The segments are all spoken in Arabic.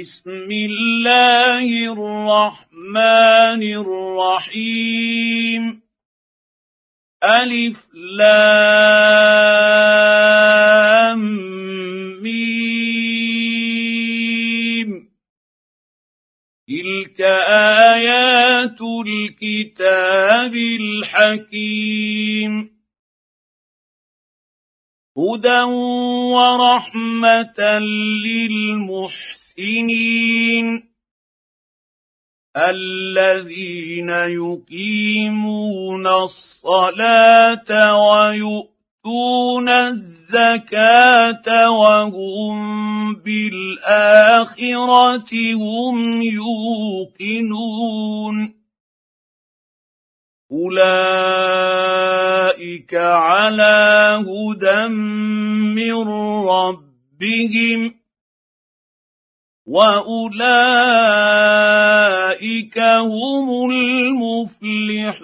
بسم الله الرحمن الرحيم. ألف لام ميم. تلك آيات الكتاب الحكيم. هدى ورحمة للمحسنين الذين يقيمون الصلاة ويؤتون الزكاة وهم بالآخرة هم يوقنون. أولئك على هدى من ربهم. واولئك هم المفلحون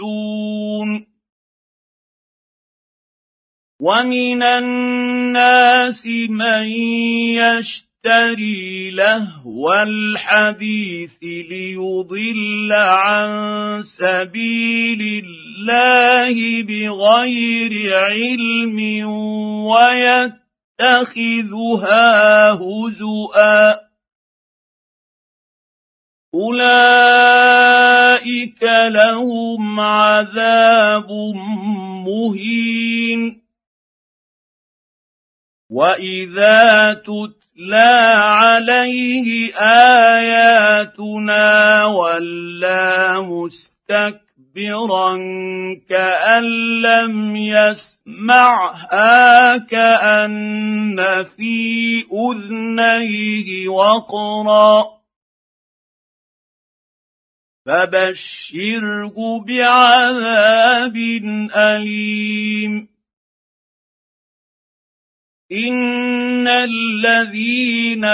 ومن الناس من يشتري لهو الحديث ليضل عن سبيل الله بغير علم ويتخذها هزؤا اولئك لهم عذاب مهين واذا تتلى عليه اياتنا ولى مستكبرا كان لم يسمعها كان في اذنيه وقرا فبشره بعذاب أليم. إن الذين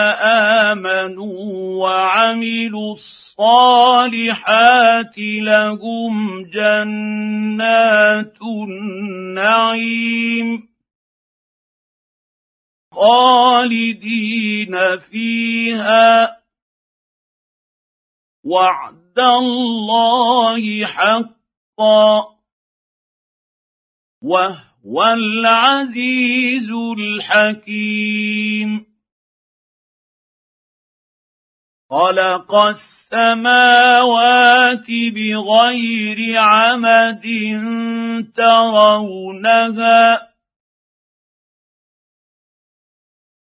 آمنوا وعملوا الصالحات لهم جنات النعيم. خالدين فيها. وعد الله حقا وهو العزيز الحكيم خلق السماوات بغير عمد ترونها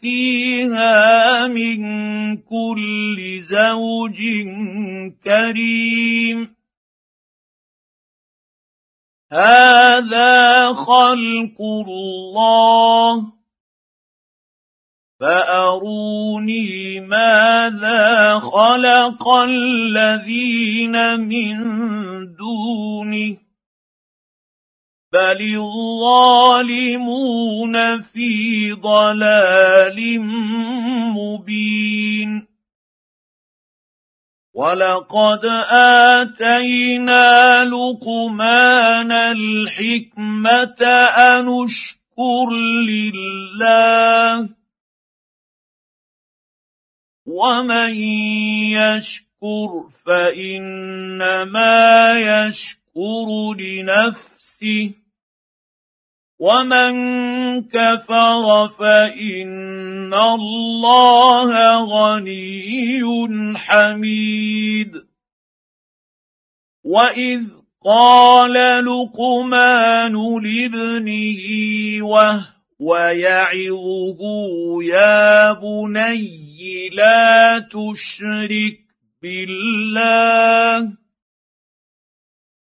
فيها من كل زوج كريم هذا خلق الله فاروني ماذا خلق الذين من دونه بل الظالمون في ضلال مبين ولقد اتينا لقمان الحكمه ان اشكر لله ومن يشكر فانما يشكر لنفسه ومن كفر فان الله غني حميد واذ قال لقمان لابنه وهو يعظه يا بني لا تشرك بالله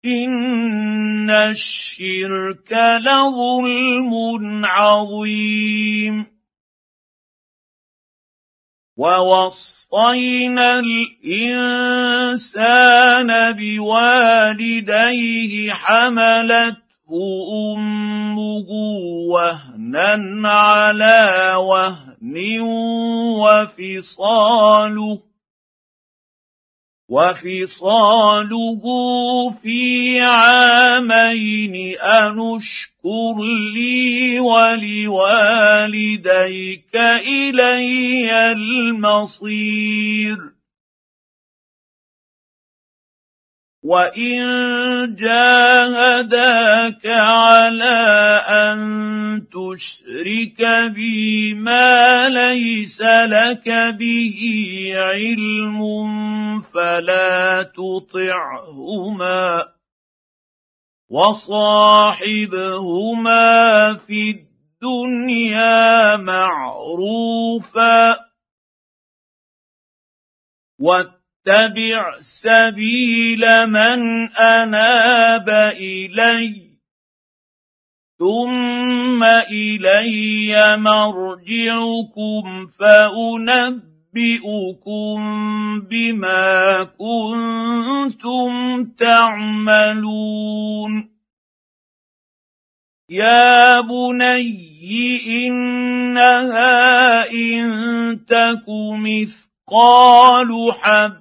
ان الشرك لظلم عظيم ووصينا الانسان بوالديه حملته امه وهنا على وهن وفصاله وفصاله في عامين انشكر لي ولوالديك إلي المصير وان جاهداك على ان تشرك بي ما ليس لك به علم فلا تطعهما وصاحبهما في الدنيا معروفا واتبع سبيل من أناب إلي ثم إلي مرجعكم فأنبئكم بما كنتم تعملون. يا بني إنها إن تك مثقال حب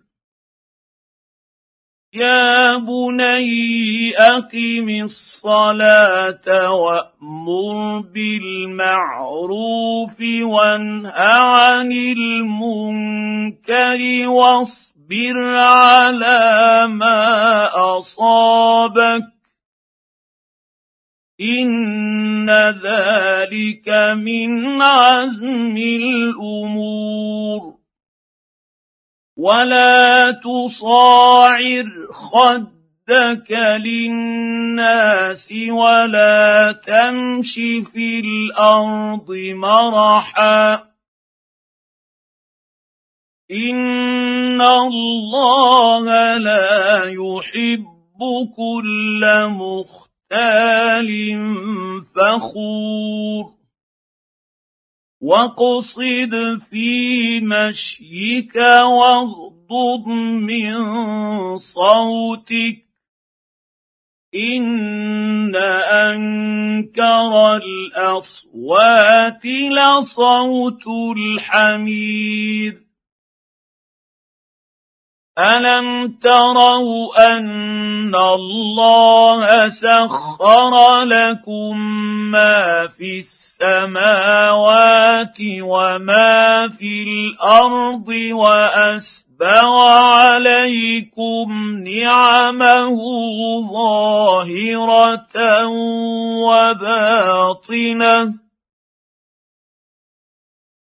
يا بني اقم الصلاه وامر بالمعروف وانه عن المنكر واصبر على ما اصابك ان ذلك من عزم الأمور ولا تصاعر خدك للناس ولا تمش في الأرض مرحا ان الله لا يحب كل مختال فخور واقصد في مشيك واغضض من صوتك ان انكر الاصوات لصوت الحمير الم تروا ان الله سخر لكم ما في السماوات وما في الأرض واسبغ عليكم نعمه ظاهره وباطنه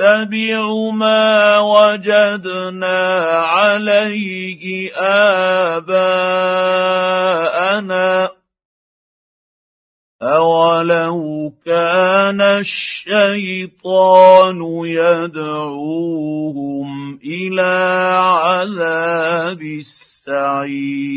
نتبع ما وجدنا عليه اباءنا اولو كان الشيطان يدعوهم إلى عذاب السعير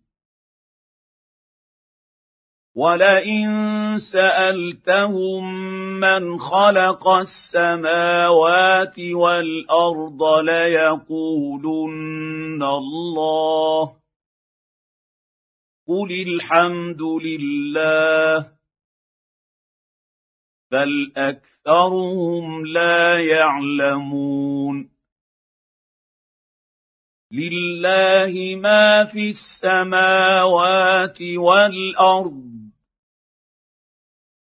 ولئن سالتهم من خلق السماوات والارض ليقولن الله قل الحمد لله بل اكثرهم لا يعلمون لله ما في السماوات والارض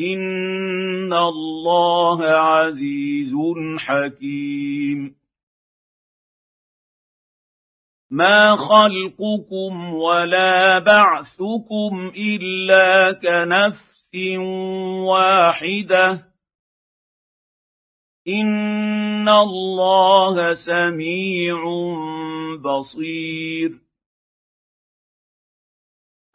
ان الله عزيز حكيم ما خلقكم ولا بعثكم الا كنفس واحدة ان الله سميع بصير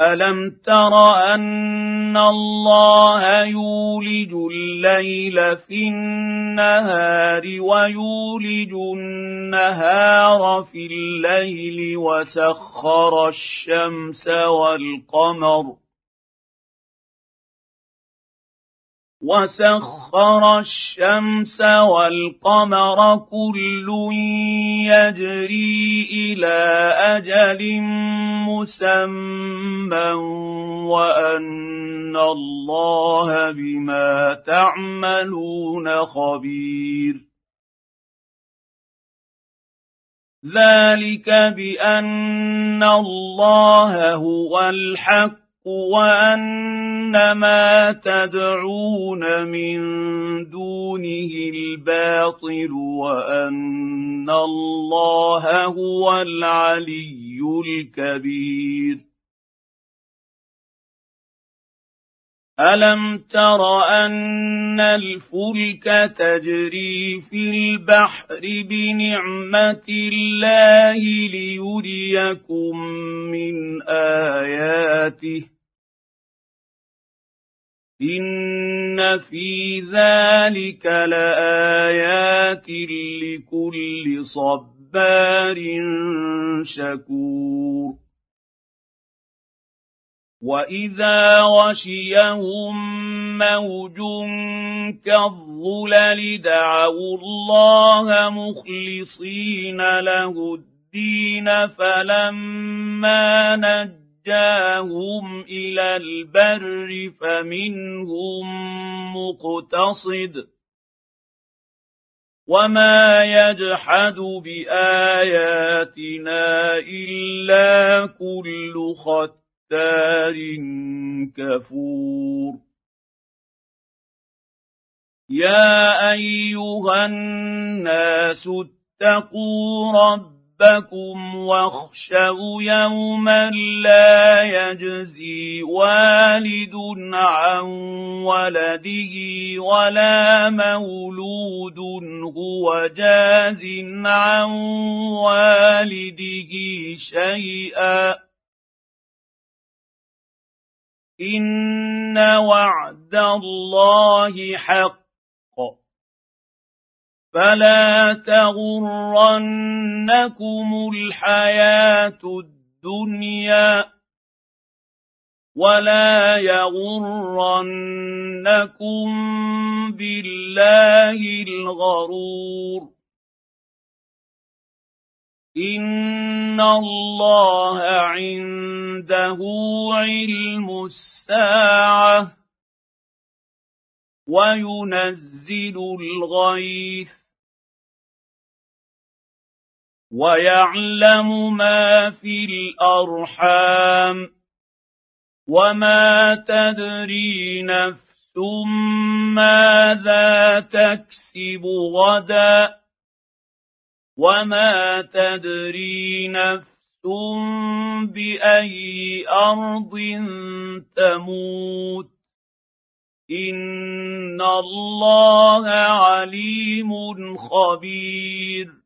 الم تر ان الله يولج الليل في النهار ويولج النهار في الليل وسخر الشمس والقمر وسخر الشمس والقمر كل يجري إلى أجل مسمى وان الله بما تعملون خبير ذلك بان الله هو الحق وان ما تدعون من دونه الباطل وان الله هو العلي الكبير الم تر ان الفلك تجري في البحر بنعمه الله ليريكم من اياته إن في ذلك لآيات لكل صبار شكور. واذا غشيهم موج كالظلل دعوا الله مخلصين له الدين فلما نجوا نجاهم إلى البر فمنهم مقتصد وما يجحد باياتنا الا كل ختار كفور يا ايها الناس اتقوا ربكم ربكم واخشوا يوما لا يجزي والد عن ولده ولا مولود هو جاز عن والده شيئا. إن وعد الله حق. فلا تغرنكم الحياة الدنيا ولا يغرنكم بالله الغرور ان الله عنده علم الساعة وينزل الغيث ويعلم ما في الأرحام وما تدري نفس ماذا تكسب غدا وما تدري نفس بأي أرض تموت. إن الله عليم خبير.